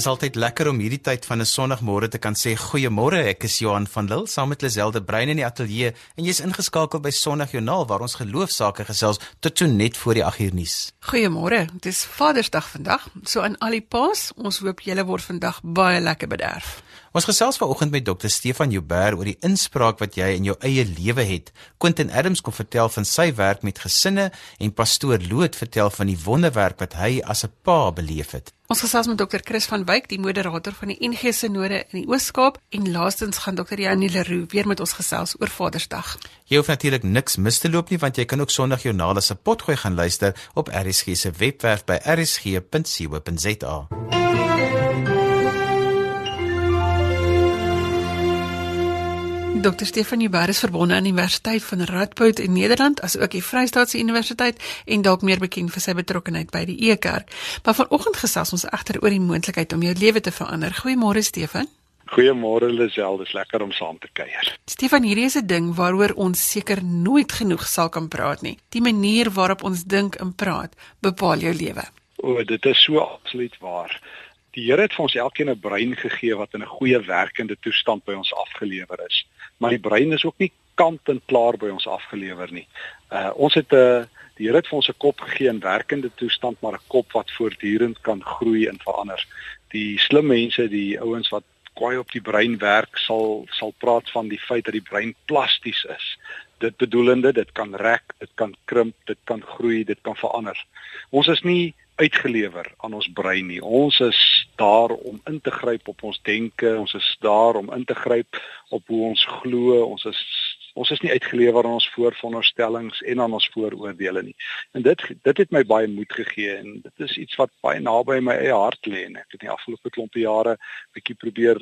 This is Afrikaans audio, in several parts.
Dis altyd lekker om hierdie tyd van 'n Sondagmôre te kan sê goeiemôre. Ek is Johan van Lille saam met Liselde Brein in die ateljee en jy's ingeskakel by Sondagjoernaal waar ons geloofsaake gesels tot so net voor die 8uur nuus. Goeiemôre. Dis Vadersdag vandag. So aan al die paas, ons hoop julle word vandag baie lekker bederf. Ons gesels vanoggend met Dr. Stefan Joubert oor die inspraak wat jy in jou eie lewe het. Quentin Adams kom vertel van sy werk met gesinne en pastoor Loot vertel van die wonderwerk wat hy as 'n pa beleef het. Ons gesels met Dr. Chris van Wyk, die moderator van die NG Sinode in die Oos-Kaap en laastens gaan Dr. Janie Leroux weer met ons gesels oor Vadersdag. Jy hoef natuurlik niks mis te loop nie want jy kan ook Sondag Jornaal se potgooi gaan luister op RSG se webwerf by rsg.co.za. Dr. Stefan Jubber is verbonde aan die Universiteit van Radboud in Nederland, asook die Vrystaatse Universiteit en dalk meer bekend vir sy betrokkeheid by die E-kerk. Maar vanoggend gesels ons egter oor die moontlikheid om jou lewe te verander. Goeiemôre Stefan. Goeiemôre Lisel, dis lekker om saam te kuier. Stefan, hierdie is 'n ding waaroor ons seker nooit genoeg sal kan praat nie. Die manier waarop ons dink en praat bepaal jou lewe. O, dit is so absoluut waar. Die Here het vir ons elkeen 'n brein gegee wat in 'n goeie werkende toestand by ons afgelewer is. Maar die brein is ook nie kant en klaar by ons afgelewer nie. Uh ons het 'n uh, die Here het vir ons 'n kop gegee in werkende toestand, maar 'n kop wat voortdurend kan groei en verander. Die slim mense, die ouens wat kwaai op die brein werk, sal sal praat van die feit dat die brein plasties is. Dit bedoelende dit kan rek, dit kan krimp, dit kan groei, dit kan verander. Ons is nie uitgelewer aan ons brein nie. Ons is daar om in te gryp op ons denke, ons is daar om in te gryp op hoe ons glo. Ons is ons is nie uitgelewer aan ons vooronderstellings en aan ons vooroordeele nie. En dit dit het my baie moed gegee en dit is iets wat baie naby my eie hart lê en ek het die afgelope klompe jare bietjie probeer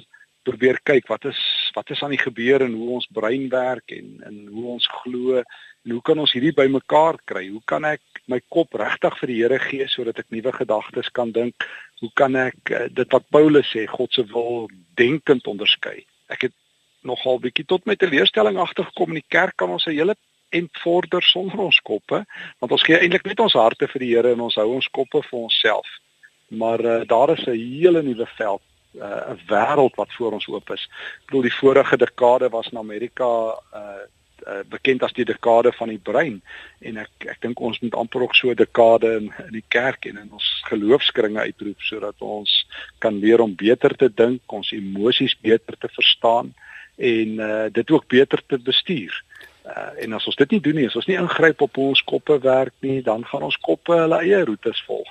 probeer kyk wat is wat is aan die gebeur en hoe ons brein werk en en hoe ons glo en hoe kan ons hierdie bymekaar kry? Hoe kan ek my kop regtig vir die Here gee sodat ek nuwe gedagtes kan dink? Hoe kan ek uh, dit wat Paulus sê, God se wil denkend onderskei? Ek het nogal bietjie tot my teleurstelling agtergekom in die kerk kan ons 'n hele en vorder sonder ons koppe want ons gee eintlik net ons harte vir die Here en ons hou ons koppe vir onsself. Maar uh, daar is 'n hele nuwe veld eh, 'n uh, wêreld wat voor ons oop is. Ek bedoel die vorige dekade was in Amerika uh uh, bekend as die dekade van die brein en ek ek dink ons moet amper ook so dekade in, in die kerk en in ons geloofskringe uitroep sodat ons kan leer om beter te dink, ons emosies beter te verstaan en uh, dit ook beter te bestuur. Uh, en as ons dit nie doen nie, as ons nie ingryp op ons koppe werk nie, dan gaan ons koppe hulle eie roetes volg.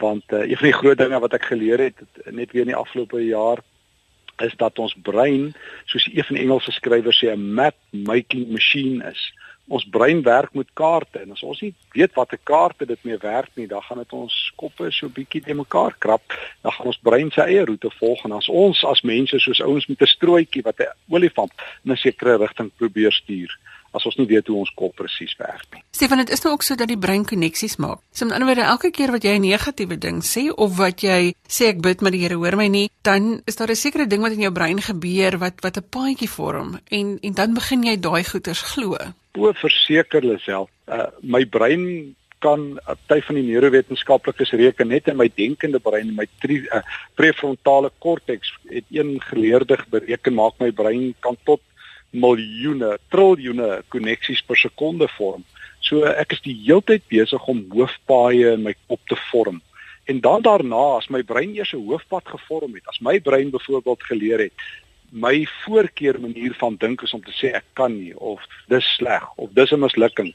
Want uh, een van die groot dinge wat ek geleer het net weer in die afgelope jaar is dat ons brein soos een van Engelse skrywers sê 'n map making machine is. Ons brein werk met kaarte en as ons nie weet watter kaarte dit mee werk nie, dan gaan dit ons koppe so bietjie te mekaar krap. Dan gaan ons brein sy eie roete volg en as ons as mense soos ouens met 'n strooitjie wat 'n olifant in 'n sekere rigting probeer stuur, as ons nie weet hoe ons kop presies werk nie. Stefan, dit is nou ook so dat die brein koneksies maak. So met ander woorde, elke keer wat jy 'n negatiewe ding sê of wat jy sê ek bid maar die Here hoor my nie, dan is daar 'n sekere ding wat in jou brein gebeur wat wat 'n paadjie vorm en en dan begin jy daai goeters glo. O, verseker jouself, uh, my brein kan party van die neurowetenskaplikes reken net in my denkende brein, my tri, uh, prefrontale korteks het een geleerde bereken maak my brein kan tot miljoene, triljoene koneksies per sekonde vorm. So ek is die heeltyd besig om hoofpaaie in my kop te vorm. En dan daarna as my brein eers 'n hoofpad gevorm het, as my brein byvoorbeeld geleer het my voorkeur manier van dink is om te sê ek kan nie of dis sleg of dis 'n mislukking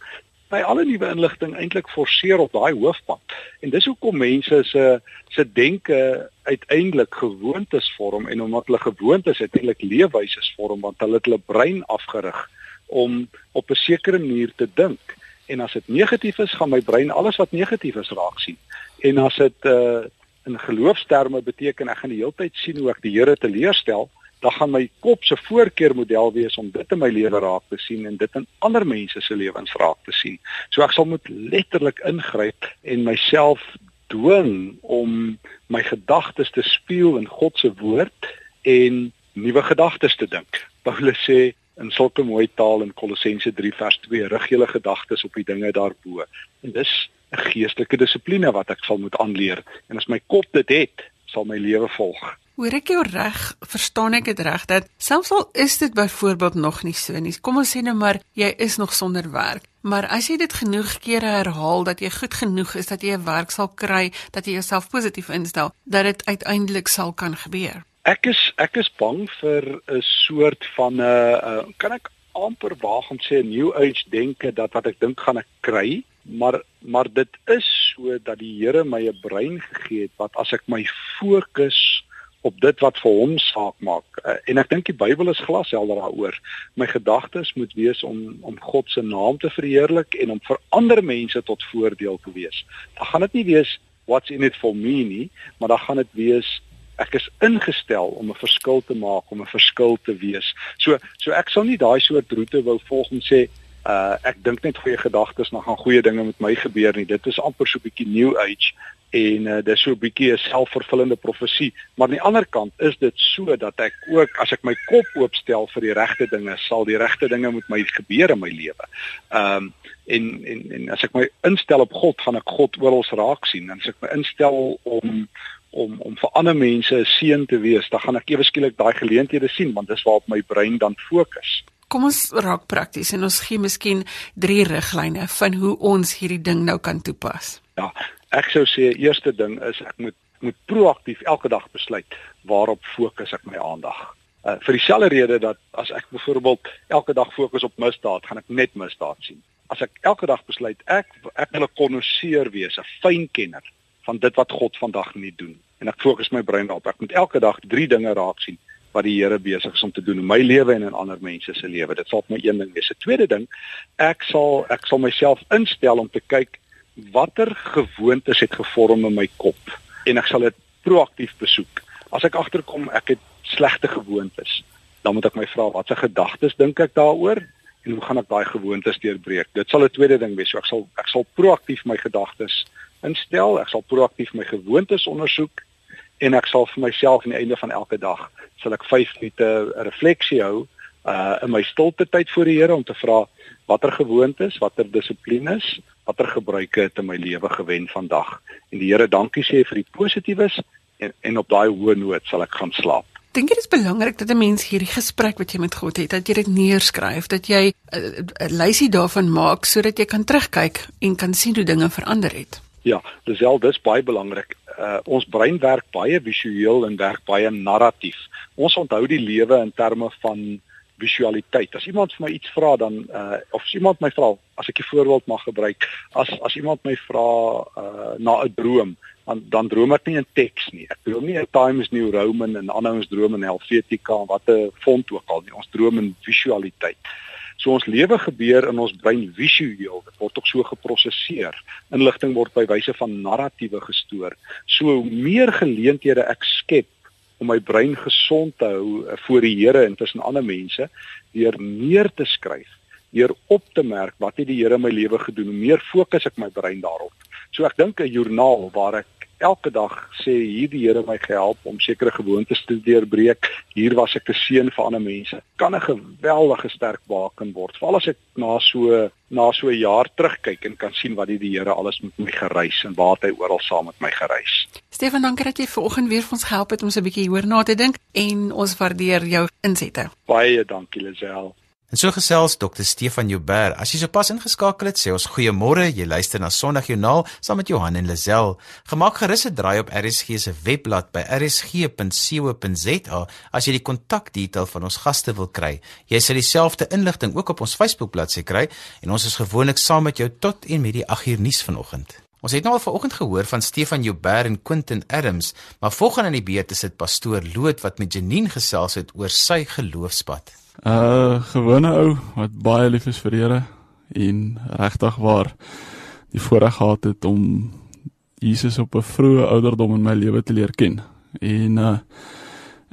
by alle nuwe inligting eintlik forceer op daai hoofpad. En dis hoekom mense se se denke uiteindelik gewoontes vorm en omdat hulle gewoontes uiteindelik leefwyse vorm want hulle het hulle brein afgerig om op 'n sekere manier te dink. En as dit negatief is, gaan my brein alles wat negatief is raak sien. En as dit uh in geloofsterme beteken ek gaan die hele tyd sien hoe ek die Here teleurstel, dan gaan my kop se voorkeurmodel wees om dit in my lewe raak te sien en dit in ander mense se lewens raak te sien. So ek sal moet letterlik ingryp en myself dwing om my gedagtes te speel in God se woord en nuwe gedagtes te dink. Paulus sê in sulke mooi taal in Kolossense 3 vers 2: "Rig julle gedagtes op die dinge daarbo." En dis 'n geestelike dissipline wat ek sal moet aanleer. En as my kop dit het, sal my lewe volg. Hoor ek jou reg? Verstaan ek dit reg dat selfs al is dit byvoorbeeld nog nie so nie. Kom ons sê nou maar jy is nog sonder werk, maar as jy dit genoeg kere herhaal dat jy goed genoeg is dat jy 'n werk sal kry, dat jy jouself positief instel, dat dit uiteindelik sal kan gebeur. Ek is ek is bang vir 'n soort van 'n uh, uh, kan ek amper waag om sê 'n new age denke dat wat ek dink gaan ek kry, maar maar dit is so dat die Here my 'n brein gegee het wat as ek my fokus op dit wat vir hom saak maak uh, en ek dink die Bybel is glashelder daaroor my gedagtes moet wees om om God se naam te verheerlik en om vir ander mense tot voordeel te wees dan gaan dit nie wees what's in it for me nie maar dan gaan dit wees ek is ingestel om 'n verskil te maak, om 'n verskil te wees. So so ek sal nie daai soort roete wou volg en sê uh ek dink net goeie gedagtes, dan gaan goeie dinge met my gebeur nie. Dit is amper so 'n bietjie new age en uh, dis so 'n bietjie 'n selfvervullende profesie. Maar aan die ander kant is dit so dat ek ook as ek my kop oopstel vir die regte dinge, sal die regte dinge met my gebeur in my lewe. Um en en en as ek my instel op God, gaan ek God oral raak sien. En as ek my instel om om om vir ander mense 'n seën te wees, dan gaan ek ewe skielik daai geleenthede sien want dis waarop my brein dan fokus. Kom ons raak prakties en ons gee miskien drie riglyne van hoe ons hierdie ding nou kan toepas. Ja, ek sou sê eerste ding is ek moet moet proaktief elke dag besluit waarop fokus ek my aandag. Uh, vir dieselfde rede dat as ek byvoorbeeld elke dag fokus op misdaad, gaan ek net misdaad sien. As ek elke dag besluit ek ek wil 'n konnoisseur wees, 'n fynkenner van dit wat God vandag nie doen. En ek fokus my brein daarop. Ek moet elke dag drie dinge raak sien wat die Here besig is om te doen in my lewe en in ander mense se lewe. Dit sal my een ding wees. 'n Tweede ding, ek sal ek sal myself instel om te kyk watter gewoontes het gevorm in my kop en ek sal dit proaktief besoek. As ek agterkom ek het slegte gewoontes, dan moet ek my vra watse gedagtes dink ek daaroor en hoe gaan ek daai gewoontes deurbreek? Dit sal 'n tweede ding wees. So ek sal ek sal proaktief my gedagtes instel. Ek sal proaktief my gewoontes ondersoek en ek sal vir myself aan die einde van elke dag sal ek 5 minute refleksie hou uh in my stilte tyd voor die Here om te vra watter gewoontes, watter dissiplines, watter gebruike het in my lewe gewen vandag. En die Here dankie sê vir die positiefes en en op daai hoë noot sal ek gaan slaap. Dink jy dit is belangrik dat 'n mens hierdie gesprek wat jy met God het, dat jy dit neerskryf, dat jy 'n uh, lysie daarvan maak sodat jy kan terugkyk en kan sien hoe dinge verander het? Ja, dis wel dis baie belangrik. Uh, ons brein werk baie visueel en werk baie narratief. Ons onthou die lewe in terme van visualiteit. As iemand vir my iets vra dan uh, of as iemand my vra, as ek 'n voorbeeld mag gebruik, as as iemand my vra uh, na 'n droom, dan dan droom ek nie in teks nie. Ek droom nie in Times New Roman en ander ons droom in Helvetica en watter font ook al nie. Ons droom in visualiteit. So ons lewe gebeur in ons brein visueel. Dit word ook so geprosesseer. Inligting word by wyse van narratiewe gestoor. So hoe meer geleenthede ek skep om my brein gesond te hou eh, voor die Here en tussen ander mense, deur meer te skryf, deur op te merk wat het die Here in my lewe gedoen, hoe meer fokus ek my brein daarop. So ek dink 'n joernaal waar ek elke dag sê hier die Here my gehelp om sekere gewoontes te deurbreek. Hier was ek 'n seën vir ander mense. Kan 'n geweldige sterk baken word. Veral as ek na so na so 'n jaar terugkyk en kan sien wat die, die Here alles met my gereis en waar hy oral saam met my gereis. Stefan, dankie dat jy vanoggend weer vir ons gehelp het om so 'n bietjie hoor na te dink en ons waardeer jou insette. Baie dankie Lisel. En so gesels Dr. Stefan Joubert. As jy sopas ingeskakel het, sê ons goeiemôre. Jy luister na Sondagjoernaal saam met Johan en Lazel. Gemaak gerus 'n draai op RSG se webblad by rsg.co.za as jy die kontakdetail van ons gaste wil kry. Jy sal dieselfde inligting ook op ons Facebookbladsy kry en ons is gewoonlik saam met jou tot en met die 8uur nuus vanoggend. Ons het nou al vanoggend gehoor van Stefan Joubert en Quentin Adams, maar volgens aan die beurt is dit pastoor Loot wat met Janine gesels het oor sy geloofspad. Uh gewone ou wat baie lief is vir Here en regtig waar die voorreg gehad het om Jesus op 'n vroeë ouderdom in my lewe te leer ken. En uh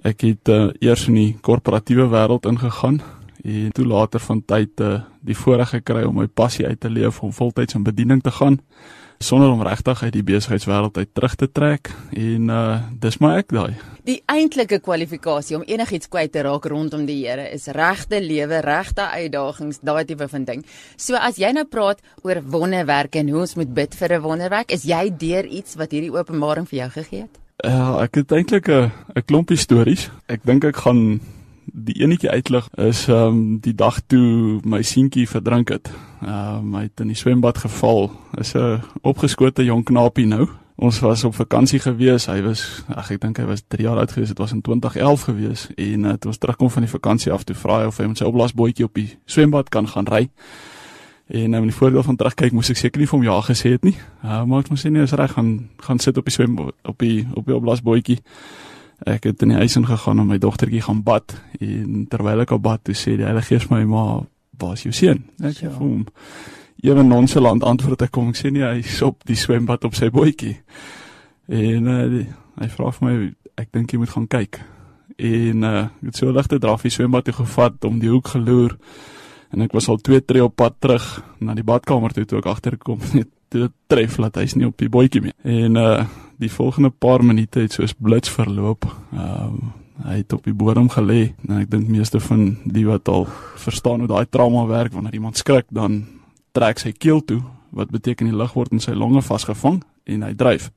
ek het uh, eers in die korporatiewe wêreld ingegaan en toe later van tyd uh, die voorreg gekry om my passie uit te leef om voltyds in bediening te gaan sonder om regtig uit die besigheidswêreld uit terug te trek en uh dis maar ek daai. Die eintlike kwalifikasie om enigiets kwyt te raak rondom die Here is regte lewe, regte uitdagings, daai tipe van ding. So as jy nou praat oor wonderwerke en hoe ons moet bid vir 'n wonderwerk, is jy deur iets wat hierdie openbaring vir jou gegee het? Ja, ek het eintlik 'n 'n klompie stories. Ek dink ek gaan die enetjie uitlig is ehm um, die dag toe my seentjie verdrink het. Ehm um, hy het in die swembad geval. Is 'n opgeskote jong knapie nou. Ons was op vakansie gewees. Hy was ag ek dink hy was 3 jaar oud gewees. Dit was in 2011 gewees en uh, toe ons terugkom van die vakansie af toe vra hy of hy met sy opblaasbootjie op die swembad kan gaan ry. En nou in die voordeel van terugkyk moes ek seker nie vir hom ja gesê het nie. Uh, maar ek moes sê nee, is reg gaan gaan sit op die swem op die op die opblaasbootjie ek het in die huis ingegaan om my dogtertjie gaan bad. En terwyl ek op bad toe sê die Heilige Gees my ma waar is jou seun? Ek ja. hom ewe nonchalant antwoord ek kom. Ek sê nie hy is op die swembad op sy bootjie. En uh, die, hy vra vir my ek dink jy moet gaan kyk. En uh, ek het so ligte drafie swembad toe gevat om die hoek geloer. En ek was al 2 tree op pad terug na die badkamer toe toe ek agterkom net toe tref dat hy's nie op die bootjie meer. En uh die volgende paar minute het soos blits verloop. Ehm um, hy het op die bodem gelê en ek dink meeste van die wat al verstaan hoe daai trauma werk wanneer iemand skrik dan trek sy keel toe wat beteken die lug word in sy longe vasgevang en hy dryf.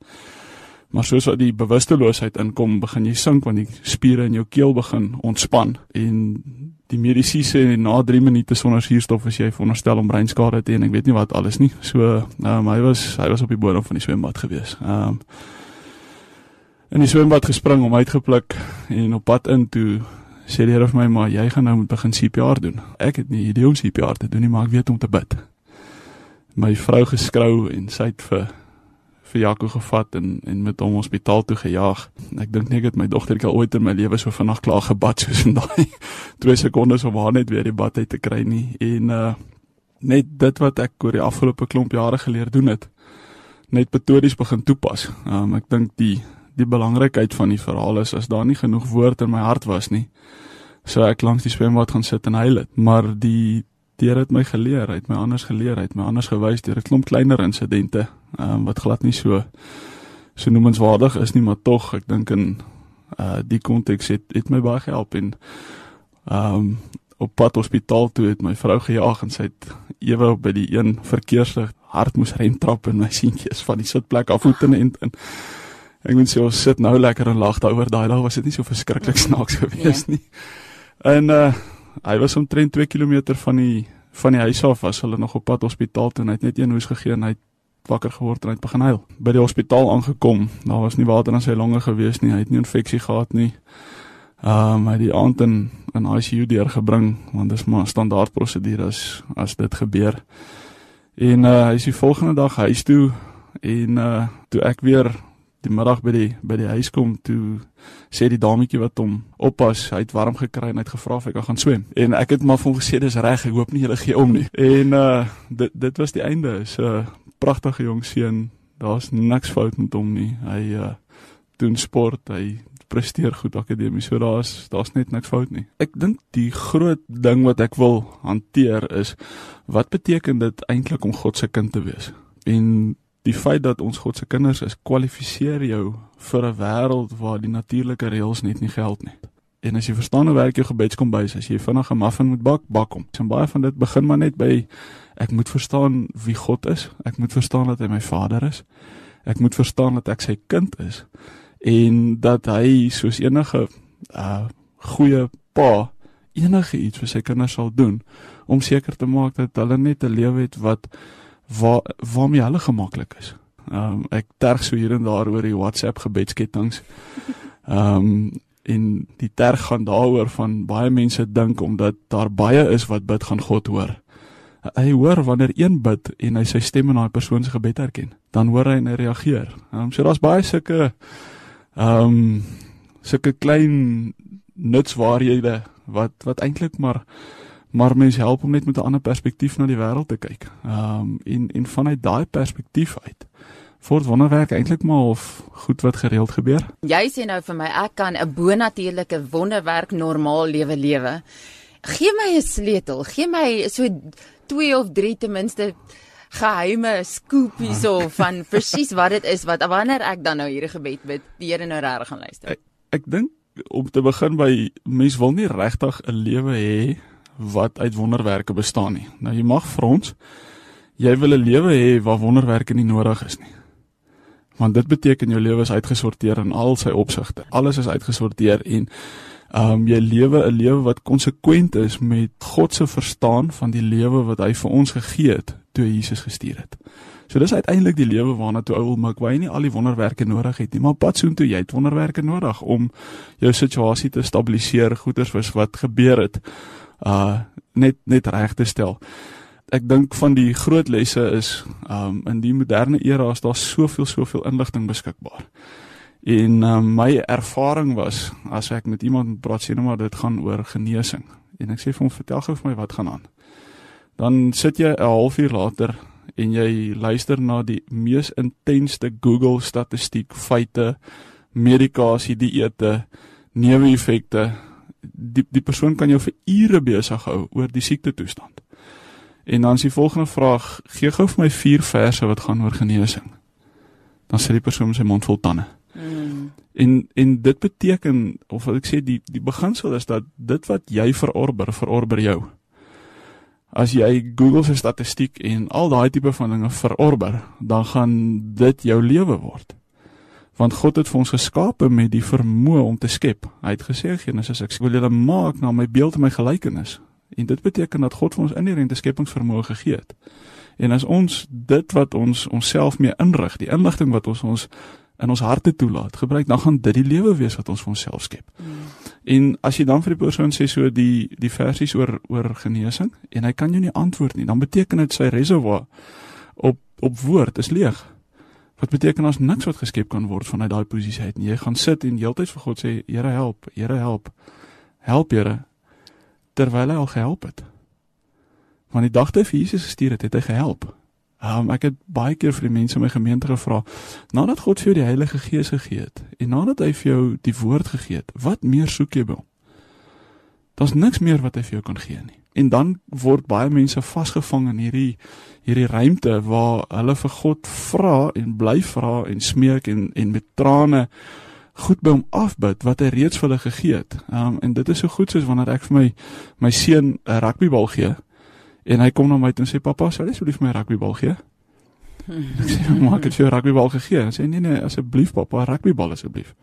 Maar soos wat die bewusteloosheid inkom, begin jy sink want die spiere in jou keel begin ontspan en die medisyne sê na 3 minute sonder suurstof is jy veronderstel om breinskade te hê en ek weet nie wat alles nie. So, um, hy was hy was op die bodem van die swembad gewees. Ehm um, in die swembad gespring om uitgepluk en op pad in toe sê die Here vir my maar jy gaan nou moet begin CPR doen. Ek het nie idee hoe CPR te doen nie, maar ek weet om te bid. My vrou geskrou en sy het vir vir Jaco gevat en en met hom hospitaal toe gejaag. Ek dink nie ek het my dogtertjie al ooit in my lewe so vinnig klaar gebad soos in daai 2 sekondes om haar net weer die bad uit te kry nie. En uh net dit wat ek oor die afgelope klomp jare geleer doen het, net metodies begin toepas. Um ek dink die die belangrikheid van die verhaal is as daar nie genoeg woord in my hart was nie, sou ek langs die swembad gaan sit en huil het. Maar die die Here het my geleer, hy het my anders geleer, hy het my anders gewys deur 'n klomp kleiner insidente um, wat glad nie so so noemenswaardig is nie, maar tog ek dink in uh die konteks het het my baie gehelp en um op pad hospitaal toe het my vrou gejaag en sy het ewe by die een verkeerslig hard moes rentrap en my seentjie is van die sitplek af voete en en ek moet sê ons sit nou lekker en lag daaroor daai dag was dit nie so verskriklik snaaks gewees ja. nie. En uh hy was omtrent 2 km van die van die huis af was hulle nog op pad hospitaal toe en hy het net een hoes gegee en hy het wakker geword en hy het begin huil. By die hospitaal aangekom, daar was nie water in sy longe gewees nie, hy het nie infeksie gehad nie. Ehm um, hy het die aand in in ICU deurgebring want dit is maar standaard prosedure as as dit gebeur. En uh hy is die volgende dag huis toe en uh toe ek weer die middag by die by die huis kom toe sê die dametjie wat hom oppas, hy het warm gekry en hy het gevra of hy kan gaan swem. En ek het maar vir hom gesê dis reg, ek hoop nie hulle gee om nie. En uh dit dit was die einde. So pragtige jong seun. Daar's niks fout met hom nie. Hy uh doen sport, hy presteer goed akademies. So daar's daar's net niks fout nie. Ek dink die groot ding wat ek wil hanteer is wat beteken dit eintlik om God se kind te wees? En die feit dat ons God se kinders is, kwalifiseer jou vir 'n wêreld waar die natuurlike reëls net nie geld nie. En as jy verstaan hoe werk jou gebedskombuis, as jy vinnig 'n muffin moet bak, bak hom. En baie van dit begin maar net by ek moet verstaan wie God is. Ek moet verstaan dat hy my Vader is. Ek moet verstaan dat ek sy kind is en dat hy soos enige uh goeie pa enige iets vir sy kinders sal doen om seker te maak dat hulle net 'n lewe het wat waar waarmee hulle gemaklik is. Ehm um, ek terg so hier en daar oor die WhatsApp gebedsketTINGS. Ehm um, en die terg gaan daaroor van baie mense dink omdat daar baie is wat bid gaan God hoor. Hy hoor wanneer een bid en hy sy stem in daai persoon se gebed herken, dan hoor hy en hy reageer. Ehm um, so daar's baie sulke ehm um, sulke klein nutswaarhede wat wat eintlik maar maar mens help om net met 'n ander perspektief na die wêreld te kyk. Ehm um, en en vanuit daai perspektief uit voort wonderwerk eintlik maar of goed wat gereeld gebeur. Jy sê nou vir my ek kan 'n bonatuurlike wonderwerk normaal lewe lewe. Gee my 'n sleutel, gee my so 2 of 3 ten minste geheime skoopies ah. of van presies wat dit is wat wanneer ek dan nou hierdie gebed bid, die Here nou reg gaan luister. Ek, ek dink om te begin by mens wil nie regtig 'n lewe hê wat uit wonderwerke bestaan nie. Nou jy mag vir ons jy wil 'n lewe hê waar wonderwerke nie nodig is nie. Want dit beteken jou lewe is uitgesorteer in al sy opsigte. Alles is uitgesorteer en um, jy lewe 'n lewe wat konsekwent is met God se verstaan van die lewe wat hy vir ons gegee het toe Jesus gestuur het. So dis uiteindelik die lewe waarna toe ou Makwai nie al die wonderwerke nodig het nie, maar pad soontoe jy het wonderwerke nodig om jou situasie te stabiliseer, goeders was wat gebeur het. Uh net net reg te stel ek dink van die groot lesse is um in die moderne era is daar soveel soveel inligting beskikbaar. En um, my ervaring was as ek met iemand praat sê nou maar dit gaan oor genesing en ek sê vir hom vertel gou vir my wat gaan aan. Dan sit jy 'n halfuur later en jy luister na die mees intenste Google statistiek feite, medikasie, dieete, neeweffekte. Die die persoon kan jou vir ure besig hou oor die siekte toestand. En dan is die volgende vraag: Gee gou vir my vier verse wat gaan oor genesing. Dan sit die persoon met sy mond vol tande. Mm. En en dit beteken of wat ek sê die die beginsel is dat dit wat jy verorber, verorber jou. As jy Google se statistiek en al daai tipe van dinge verorber, dan gaan dit jou lewe word. Want God het vir ons geskape met die vermoë om te skep. Hy het gesê Genesis ek wil julle maak na my beeld en my gelykenis. En dit beteken dat God vir ons inherente skepingsvermoë gegee het. En as ons dit wat ons onsself mee inrig, die inligting wat ons ons in ons harte toelaat, gebruik, dan gaan dit die lewe wees wat ons vir onsself skep. Mm. En as jy dan vir die persoon sê so die die versies oor oor genesing en hy kan jou nie antwoord nie, dan beteken dit sy reservoir op op woord is leeg. Wat beteken as niks wat geskep kan word vanuit daai posisie uit nie. Jy gaan sit en heeltyd vir God sê, Here help, Here help. Help Here terwyl hy al gehelp het. Want die dag toe Jesus gestuur het, het hy gehelp. Um, ek het baie keer vir die mense in my gemeente gevra, nadat God vir jou die Heilige Gees gegee het en nadat hy vir jou die woord gegee het, wat meer soek jy by hom? Daar's niks meer wat hy vir jou kan gee nie. En dan word baie mense vasgevang in hierdie hierdie ruimte waar hulle vir God vra en bly vra en smeek en en met trane goed by hom afbid wat hy reeds vir hulle gegee het. Um, en dit is so goed soos wanneer ek vir my my seun 'n rugbybal gee en hy kom na my toe en sê pappa, sal jy asseblief my rugbybal gee? ek sê, "Maar ek het vir jou rugbybal gegee." Hy sê, "Nee nee, asseblief pappa, rugbybal asseblief."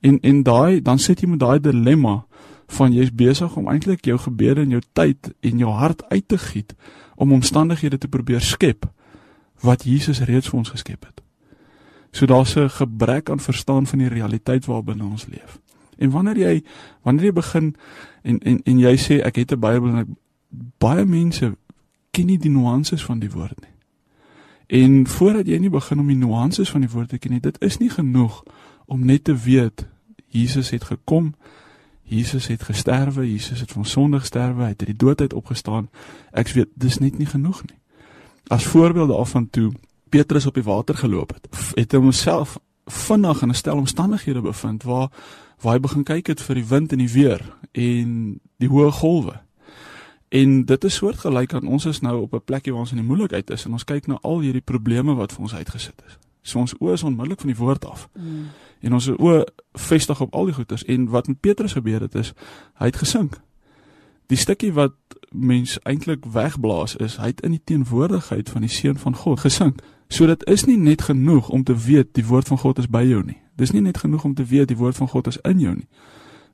En en daai dan sit jy met daai dilemma van jy's besig om eintlik jou gebede en jou tyd en jou hart uit te giet om omstandighede te probeer skep wat Jesus reeds vir ons geskep het. So daar's 'n gebrek aan verstaan van die realiteit waarbinne ons leef. En wanneer jy wanneer jy begin en en en jy sê ek het 'n Bybel en ek, baie mense ken nie die nuances van die woord nie. En voordat jy nie begin om die nuances van die woord te ken nie, dit is nie genoeg om net te weet Jesus het gekom, Jesus het gesterwe, Jesus het van sonde gesterwe, hy het uit die dood uit opgestaan. Ek weet dis net nie genoeg nie. As voorbeelde af van toe Petrus op die water geloop het, het hy homself vinnig in 'n stel omstandighede bevind waar waar hy begin kyk het vir die wind en die weer en die hoë golwe. En dit is soortgelyk aan ons is nou op 'n plekkie waar ons in die moeilikheid is en ons kyk na al hierdie probleme wat vir ons uitgesit is. So ons oë is onmiddellik van die woord af. Mm. En ons oë vestig op al die goeters en wat met Petrus gebeur het is hy het gesink. Die stukkie wat mens eintlik wegblaas is hy het in die teenwoordigheid van die seun van God gesink. So dit is nie net genoeg om te weet die woord van God is by jou nie. Dis nie net genoeg om te weet die woord van God is in jou nie.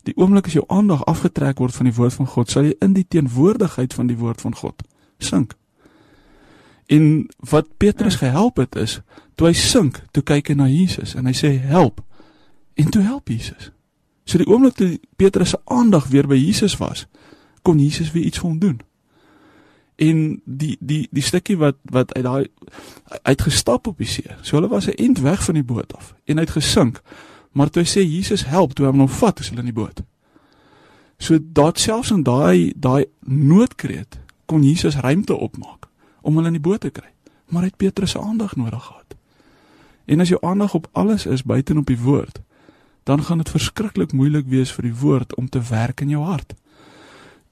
Die oomblik as jou aandag afgetrek word van die woord van God, sal jy in die teenwoordigheid van die woord van God sink. En wat Petrus gehelp het is, toe hy sink, toe kyk hy na Jesus en hy sê help. En toe help Jesus. So die oomblik toe Petrus se aandag weer by Jesus was, kon Jesus weer iets vir hom doen en die die die stukkie wat wat uit daai uitgestap op die see. So hulle was 'n end weg van die boot af en uit gesink. Maar toe hy sê Jesus help, toe hom nou vat is hulle in die boot. So daad selfs in daai daai noodkreet kon Jesus ruimte opmaak om hulle in die boot te kry. Maar hy het Petrus se aandag nodig gehad. En as jou aandag op alles is buite op die woord, dan gaan dit verskriklik moeilik wees vir die woord om te werk in jou hart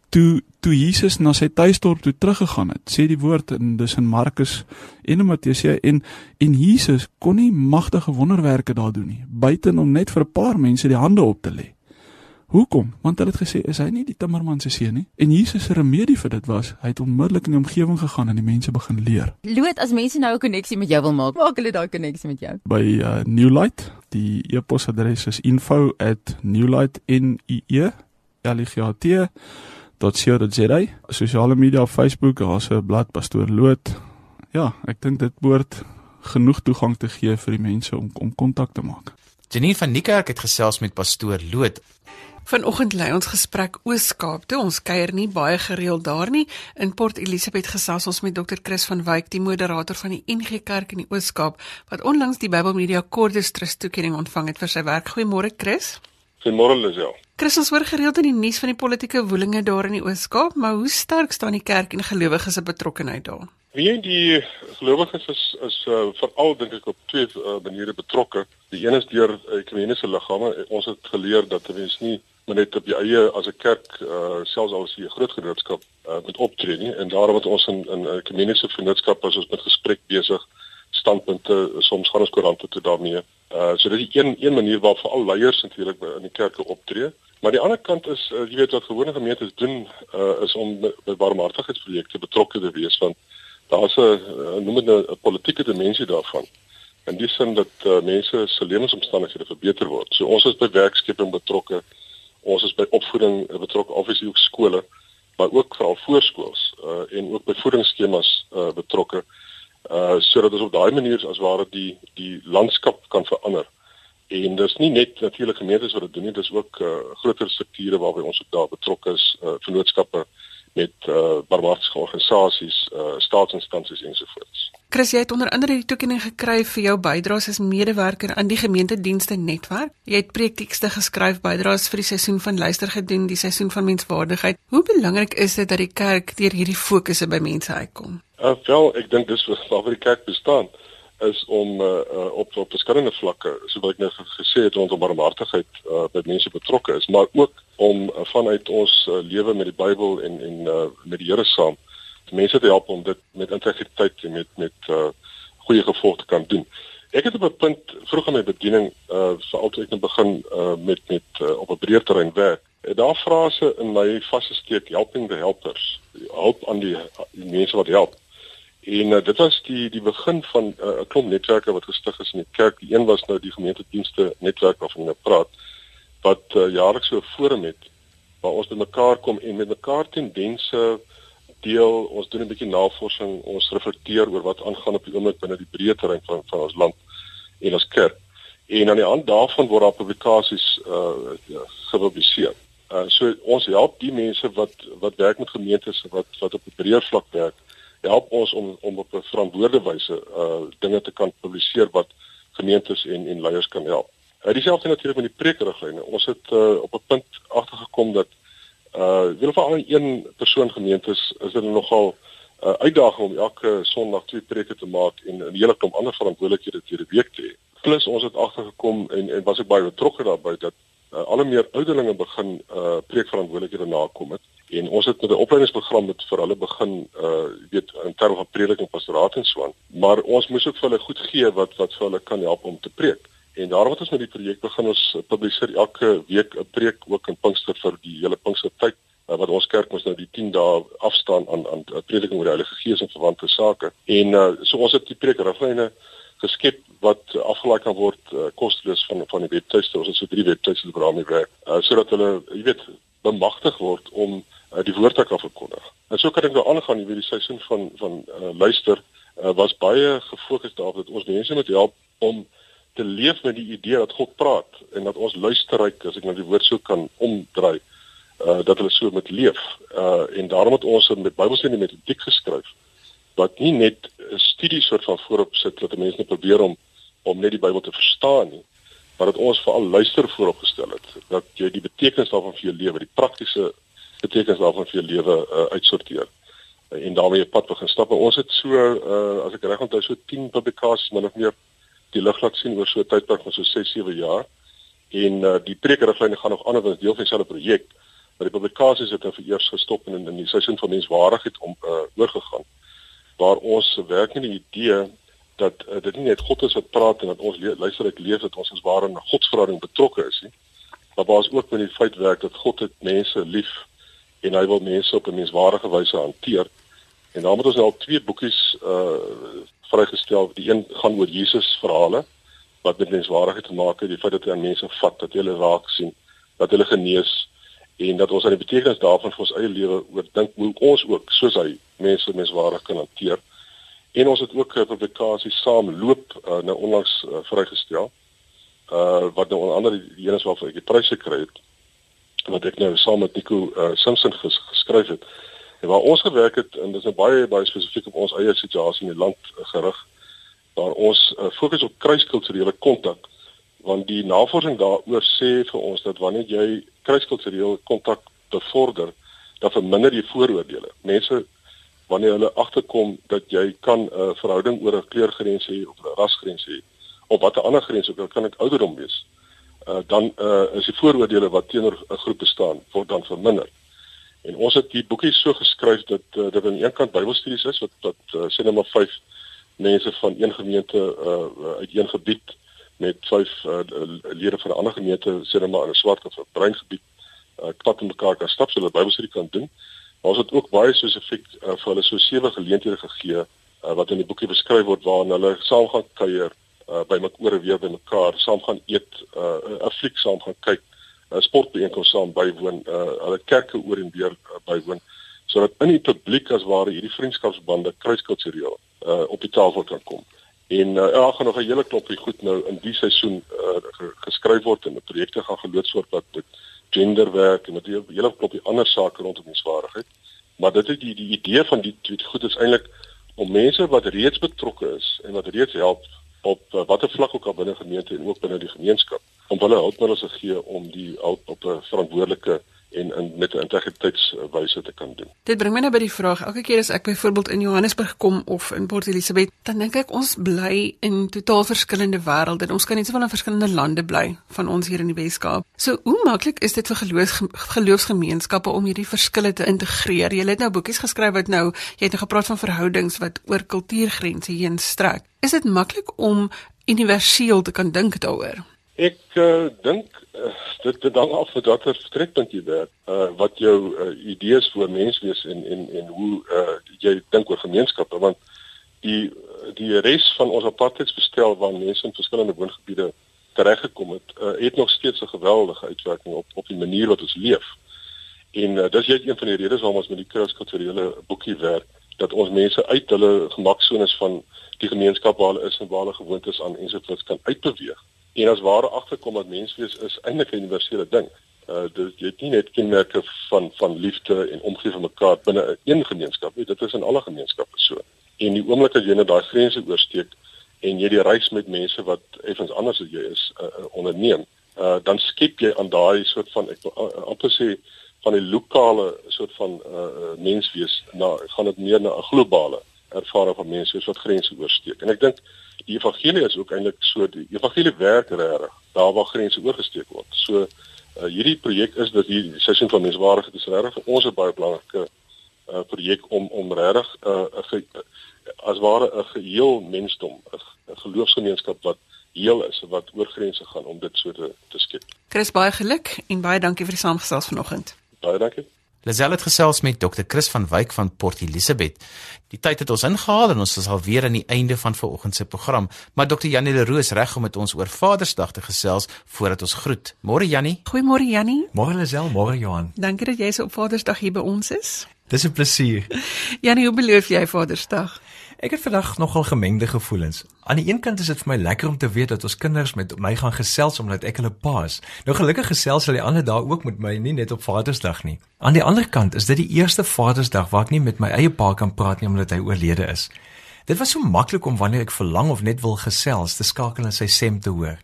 toe toe Jesus na sy tuisdorp toe teruggegaan het, sê die woord in dis in Markus en in Matteus sê en en Jesus kon nie magtige wonderwerke daar doen nie, buite om net vir 'n paar mense die hande op te lê. Hoekom? Want hulle het gesê is hy nie die timmerman se seun nie? En Jesus se remedie vir dit was, hy het onmiddellik in die omgewing gegaan en die mense begin leer. Loot as mense nou 'n koneksie met jou wil maak, maak hulle daai koneksie met jou. By uh, Newlight, die e-posadres is info@newlight.co.za. Sosiale media op Facebook, daar's 'n blad Pastoor Loot. Ja, ek dink dit behoort genoeg toegang te gee vir die mense om om kontak te maak. Janine van Niekerk het gesels met pastoor Loot. Vanoggend lei ons gesprek Oos-Kaap toe. Ons kuier nie baie gereeld daar nie. In Port Elizabeth gesels ons met Dr. Chris van Wyk, die moderator van die NG Kerk in die Oos-Kaap, wat onlangs die Bybelmedia Cordus Trust toekenning ontvang het vir sy werk. Goeiemôre Chris. Goeiemôre Lisel. Chris, ons hoor gereeld in die nuus van die politieke woelinge daar in die Oos-Kaap, maar hoe sterk staan die kerk en gelowiges se betrokkeheid daar? Wie die gelowiges is is uh, veral dink ek op twee uh, maniere betrokke. Die een is deur ekumeniese liggame. Ons het geleer dat mens nie net op jou eie as 'n kerk uh, selfs al is jy 'n groot genootskap uh, met optree nie en daarom het ons in in ekumeniese vennootskap as ons met gesprek besig standpunte soms gaan ons koerante toe daarmee. Uh so dit is een een manier waar veral leiers natuurlik in die kerke optree. Maar die ander kant is uh, jy weet wat gewone gemeentes doen uh, is om by barmhartigheidsprojekte betrokke te wees want daar's 'n eh, noem dit 'n politieke dimensie daarvan. In die sin dat uh, mense se lewensomstandighede verbeter word. So ons is by werkskeping betrokke. Ons is by opvoeding betrokke, obviously ook skole, maar ook veral voorskools uh, en ook by voedingsskemas uh, betrokke. Uh sodat ons op daai manier as ware die die landskap kan verander. En dis nie net natuurlik gemeentes wat dit doen nie, dis ook uh, groter strukture waarby ons ook daar betrokke is, uh, vennootskappe met uh barmhartige organisasies, uh staatsinstansies ensovoorts. Chris, jy het onder andere die toekenning gekry vir jou bydraes as medewerker aan die gemeentedienste netwerk. Jy het preektekste geskryf, bydraes vir die seisoen van luister gedoen, die seisoen van menswaardigheid. Hoe belangrik is dit dat die kerk deur hierdie fokusse by mense uitkom? Uh wel, ek dink dis die kerk bestaan is om uh, uh, op op verskillende vlakke, soos ek nou gesê het rondom barmhartigheid uh, by mense betrokke is, maar ook om uh, vanuit ons uh, lewe met die Bybel en en uh, met die Here saam mense te help om dit met integriteit en met met uh, goeie gevolg te kan doen. Ek het op 'n punt vroeg in my bediening uh vir altyd net begin uh met met uh, op 'n breër terrein werk. Daar frase in my vasgesteek helping the helpers. Help aan die, die mense wat help. En uh, dit was die die begin van uh, 'n uh, klomp netwerke wat gestig is in die kerk. Die een was nou die gemeentedienste netwerk waarvan ek nou praat wat uh, jaarliks so 'n forum het waar ons bymekaar kom en met mekaar tendense deel. Ons doen 'n bietjie navorsing, ons reflekteer oor wat aangaan op die oomblik binne die breë terrein van van ons land en ons kerk. En aan die hand daarvan word daar publikasies uh gepubliseer. Uh so ons help die mense wat wat werk met gemeentes wat wat op 'n breër vlak werk help ons om om op 'n verantwoorde wyse uh dinge te kan publiseer wat gemeentes en en leiers kan help. Uh dieselfde natuurlik met die preekriglyne. Ons het uh op 'n punt agtergekom dat uh wil vir al een persoon gemeentes is dit nogal 'n uh, uitdaging om elke Sondag twee preke te maak en 'n hele klomp ander verantwoordelikhede te die week te hê. Plus ons het agtergekom en en was ek baie betrokke daarbey dat uh, al meer ouderlinge begin uh preekverantwoordelikhede nakom het en ons het met 'n opleidingsprogram met vir hulle begin uh weet in terme van prediking pastoraat en so aan. Maar ons moes ook vir hulle goed gee wat wat vir hulle kan help om te preek. En daarom het ons met die projek begin ons publiseer elke week 'n preek ook in Pinkster vir die hele Pinkster tyd uh, wat ons kerk mos nou die 10 dae afstaan aan aan prediking oor die Heilige Gees en verwante sake. En uh so ons het die preekriglyne geskep wat afgelaai kan word uh, kosteloos van van die webtuiste ons het so drie webtuiste wat daarmee werk uh, sodat hulle jy weet bemagtig word om uh, die woord te kan verkondig. En so kan ek nou aangaan hierdie seisoen van van uh, luister uh, was baie gefokus daarop dat ons mense moet help om te leef met die idee dat God praat en dat ons luisterryk as ek nou die woord sou kan omdraai uh dat hulle so met leef. Uh en daarom het ons met Bybelstudie met metodiek geskryf wat nie net 'n studie soort van voorop sit dat mense net probeer om om net die Bybel te verstaan nie, maar dat ons veral luister vooropgestel het dat jy die betekenis daarvan vir jou lewe, die praktiese betekenis daarvan vir jou lewe uh, uitsorteer en daarmee 'n pad begin stap. Ons het so uh, as ek reg onthou so 10 publikasies min of meer die lig laat sien oor so 'n tydperk van so 6, 7 jaar. En uh, die preekriglyne gaan nog aan as deel van dieselfde projek. Maar die publikasies het nou vir eers gestop en in, in die seisoen van menswaardigheid om uh, oorgegaan. Waar ons werk in die idee dat uh, dit nie net God is wat praat en dat ons le luister ek leef dat ons as ware 'n godsverhouding betrokke is nie maar baas ook met die feit werk dat God het mense lief en hy wil mense op 'n menswaardige wyse hanteer. En daarom het ons nou al twee boekies uh vrygestel. Die een gaan oor Jesus verhale wat met menswaardigheid te maak het, die feit dat hy aan mense vat, dat hy hulle raak sien, dat hulle genees en dat ons aan die betekenis daarvan vir ons eie lewe oordink hoe ons ook soos hy mense menswaardig kan hanteer. En ons het ook 'n publikasie saam loop uh, nou onlangs uh, vrygestel. Uh wat nou onder andere die ene waarvoor ek die prys gekry het wat ek nou saam met Nico uh, Simpson ges geskryf het. En waar ons gewerk het en dit is nou baie baie spesifiek op ons eie situasie in die land uh, gerig waar ons uh, fokus op kruiskulturele kontak want die navorsing daaroor sê vir ons dat wanneer jy kruiskulturele kontak bevorder dan verminder jy vooroordeele. Mense wanneer hulle agterkom dat jy kan 'n uh, verhouding oor 'n kleurgrens hê of 'n rasgrens hê of watter ander grens ook al kan dit ouderdom wees. Uh, dan uh, is die vooroordeele wat teenoor 'n groep bestaan word dan verminder. En ons het die boekie so geskryf dat uh, dit aan die een kant Bybelstudies is wat wat uh, sê net maar 5 mense van een gemeente uh, uit een gebied met vyf uh, lede van 'n ander gemeente sê net maar in 'n swart of 'n bruin gebied uh, pad met mekaar kan stap sodat Bybelstudie kan doen. Maar ons het ook baie spesifiek uh, vir hulle so sewe geleenthede gegee uh, wat in die boekie beskryf word waarin hulle saam gaan kuier, uh, by mekaar weer by mekaar, saam gaan eet, 'n uh, fliek saam gaan kyk, 'n uh, sportbijeenkoms saam bywoon, uh, hulle kerke oor en weer uh, bywoon sodat in die publiek as ware hierdie vriendskapsbande kruiskultureel uh, op die tafel kan kom. En uh, ja, gaan nog 'n hele klompie goed nou in die seisoen uh, geskryf word en projekte gaan geloods word wat met genderwerk en met 'n hele klompie ander sake rondom menswaardigheid. Maar dit is die die idee van die twee goed is eintlik om mense wat reeds betrokke is en wat reeds help op uh, watter vlak ook al binne gemeente en ook binne die gemeenskap om hulle hulpmiddels te gee om die op 'n verantwoordelike en in met 'n integriteitswyse te kan doen. Dit bring my nou by die vraag, elke keer as ek byvoorbeeld in Johannesburg kom of in Port Elizabeth, dan dink ek ons bly in totaal verskillende wêrelde. Ons kan net soveel in verskillende lande bly van ons hier in die Weskaap. So, hoe maklik is dit vir geloofs geloofsgemeenskappe om hierdie verskille te integreer? Jy het nou boekies geskryf wat nou, jy het nou gepraat van verhoudings wat oor kultuurgrense heen strek. Is dit maklik om universeel te kan dink daaroor? Ek uh, dink uh, dit dit hang af van watter vertrekpunt jy werk, uh, wat jou uh, idees vir menswees en en en hoe uh, jy dink oor gemeenskappe want die die res van ons apartheidsbestel waar mense in verskillende woongebiede tereggekom het, uh, het nog steeds 'n geweldige uitwerking op op die manier wat ons leef. En uh, dis net een van die redes waarom ons met die kruiskulturele boekie werk dat ons mense uit hulle gemaksones van die gemeenskap waar hulle is en waar hulle gewoond is aan ensovoorts kan uitbeweeg En as ware agterkom dat menswees is eintlik 'n universele ding. Uh dit jy het nie net kenmerke van van liefde en omgee vir mekaar binne 'n een gemeenskap nie, dit is in alle gemeenskappe so. En die oomblik as jy net daai grense oorsteek en jy die reis met mense wat effens anders as jy is uh, uh onderneem, uh dan skep jy aan daai soort van ek uh, amper sê van 'n lokale soort van uh menswees na gaan dit meer na 'n globale ervaring van mense wat grense oorsteek. En ek dink die evangelie is ook eintlik so die evangelie werk regtig daar waar grense oorgesteek word. So uh, hierdie projek is dat hier seisoen van menswaardigheid is regtig vir ons 'n baie belangrike uh, projek om om regtig 'n uh, as ware 'n geheel mensdom, 'n geloofsgemeenskap wat heel is wat oor grense gaan om dit so te, te skep. Chris baie geluk en baie dankie vir die saamgesels vanoggend. Baie dankie. Lazel het gesels met Dr. Chris van Wyk van Port Elizabeth. Die tyd het ons ingehaal en ons is al weer aan die einde van vanoggend se program, maar Dr. Janie Leroux reg om met ons oor Vadersdag te gesels voordat ons groet. Môre Janie. Goeiemôre Janie. Môre Lazel, môre Johan. Dankie dat jy so op Vadersdag hier by ons is. Dis 'n plesier. Janie, hoe beleef jy Vadersdag? Ek het vandag nogal gemengde gevoelens. Aan die een kant is dit vir my lekker om te weet dat ons kinders met my gaan gesels omdat ek hulle pa is. Nou gelukkig gesels hulle ander dae ook met my, nie net op Vadersdag nie. Aan die ander kant is dit die eerste Vadersdag waar ek nie met my eie pa kan praat nie omdat hy oorlede is. Dit was so maklik om wanneer ek verlang of net wil gesels te skakel en sy stem te hoor.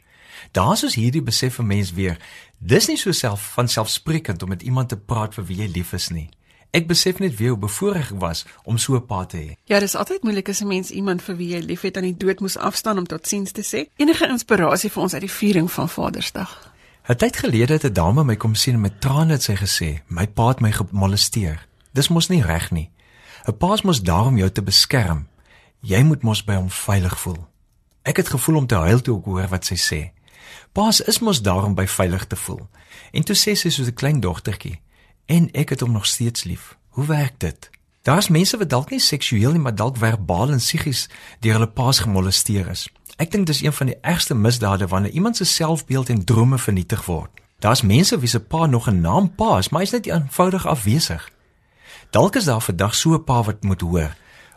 Daar's ons hierdie besef vir mens weer. Dis nie so self van selfsprekend om met iemand te praat vir wie jy lief is nie. Ek besef net wie bevoorreg was om so 'n pa te hê. Ja, dis altyd moeilik as 'n mens iemand vir wie jy liefhet aan die dood moes afstaan om totsiens te sê. Enige inspirasie vir ons uit die viering van Vadersdag? 'n Tyd gelede het 'n dame my kom sien met trane het sy gesê, "My pa het my gemolesteer." Dis mos nie reg nie. 'n Pa is mos daar om jou te beskerm. Jy moet mos by hom veilig voel. Ek het gevoel om te huil toe ek hoor wat sy sê. Paas is mos daarom by veilig te voel. En toe sê sy soos 'n klein dogtertjie, en ek het hom nog steeds lief. Hoe werk dit? Daar's mense wat dalk nie seksueel nie, maar dalk verbaal en psigies deur hulle paas gemolesteer is. Ek dink dis een van die ergste misdade wanneer iemand se selfbeeld en drome vernietig word. Daar's mense wie se pa nog 'n naam pa is, maar hy's net eenvoudig afwesig. Dalk is daar vandag so 'n pa wat moet hoor.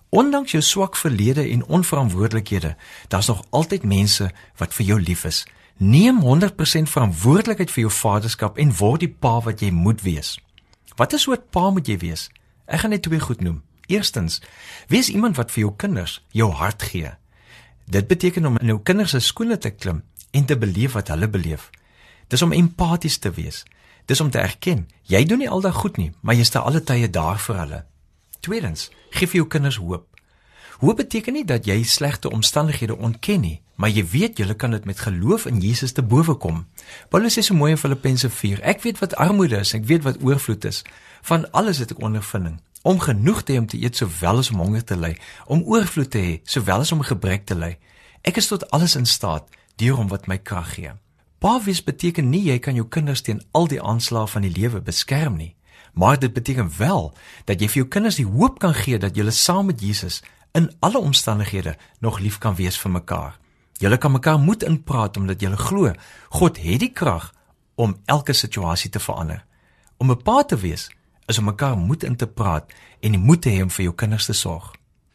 Ondanks jou swak verlede en onverantwoordelikhede, daar's nog altyd mense wat vir jou lief is. Neem 100% verantwoordelikheid vir jou vaderskap en word die pa wat jy moet wees. Watter soort pa moet jy wees? Ek gaan net twee goed noem. Eerstens, wees iemand wat vir jou kinders jou hart gee. Dit beteken om in jou kinders se skoene te klim en te beleef wat hulle beleef. Dis om empaties te wees. Dis om te erken jy doen nie aldag goed nie, maar jy staan alle tye daar vir hulle. Tweedens, gee vir jou kinders hoop. Hoop beteken nie dat jy slegte omstandighede ontken nie, maar jy weet jy kan dit met geloof in Jesus te bowe kom. Paulus sê so mooi in Filippense 4: Ek weet wat armoede is, ek weet wat oorvloed is. Van alles het ek ondervinding om genoeg te hê om te eet sowel as om honger te ly, om oorvloed te hê sowel as om gebrek te ly. Ek is tot alles in staat deur hom wat my krag gee. Pawies beteken nie jy kan jou kinders teen al die aanslae van die lewe beskerm nie, maar dit beteken wel dat jy vir jou kinders die hoop kan gee dat julle saam met Jesus in alle omstandighede nog lief kan wees vir mekaar. Julle kan mekaar moed inpraat omdat julle glo God het die krag om elke situasie te verander. Om 'n pa te wees is om mekaar moed in te praat en die moed te hê om vir jou kinders te sorg.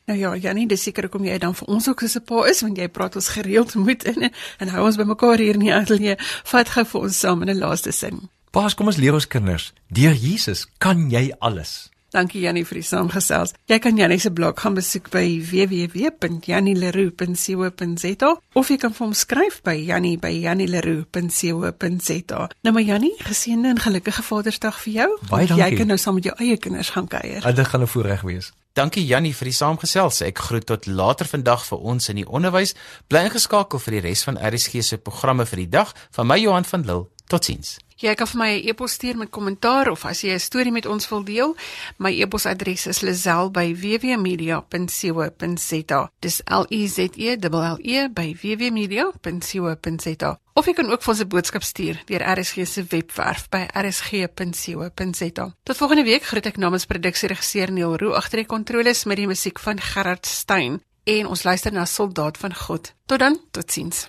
Nou ja, Janie, dis seker hoekom jy dan vir ons ook so 'n pa is want jy praat ons gereeld moed in en hou ons bymekaar hier in die ateljee. Vat gou vir ons saam in 'n laaste sin. Paas, kom ons leer ons kinders, deur Jesus kan jy alles. Dankie Jannie vir die saamgesels. Jy kan Jannie se blog gaan besoek by www.jannieleroe.co.za of jy kan vir hom skryf by jannie@jannieleroe.co.za. Nou maar Jannie, geseënde en gelukkige Vadersdag vir jou. Baie dankie. Jy kan nou saam met jou eie kinders gaan kuier. Dit gaan 'n voorreg wees. Dankie Jannie vir die saamgesels. Ek groet tot later vandag vir ons in die onderwys. Bly ingeskakel vir die res van RSG se programme vir die dag. Van my Johan van Lille. Totsiens. Jy kan vir my 'n e-pos stuur met kommentaar of as jy 'n storie met ons wil deel. My e-posadres is lazel@wwmedia.co.za. Dis L E Z E L L E by wwmedia.co.za. Of jy kan ook vir ons 'n boodskap stuur deur RSG se webwerf by rsg.co.za. Tot volgende week groet ek namens produksieregisseur Neil Roo agter die kontroles met die musiek van Gerard Stein en ons luister na Soldaat van God. Tot dan, totsiens.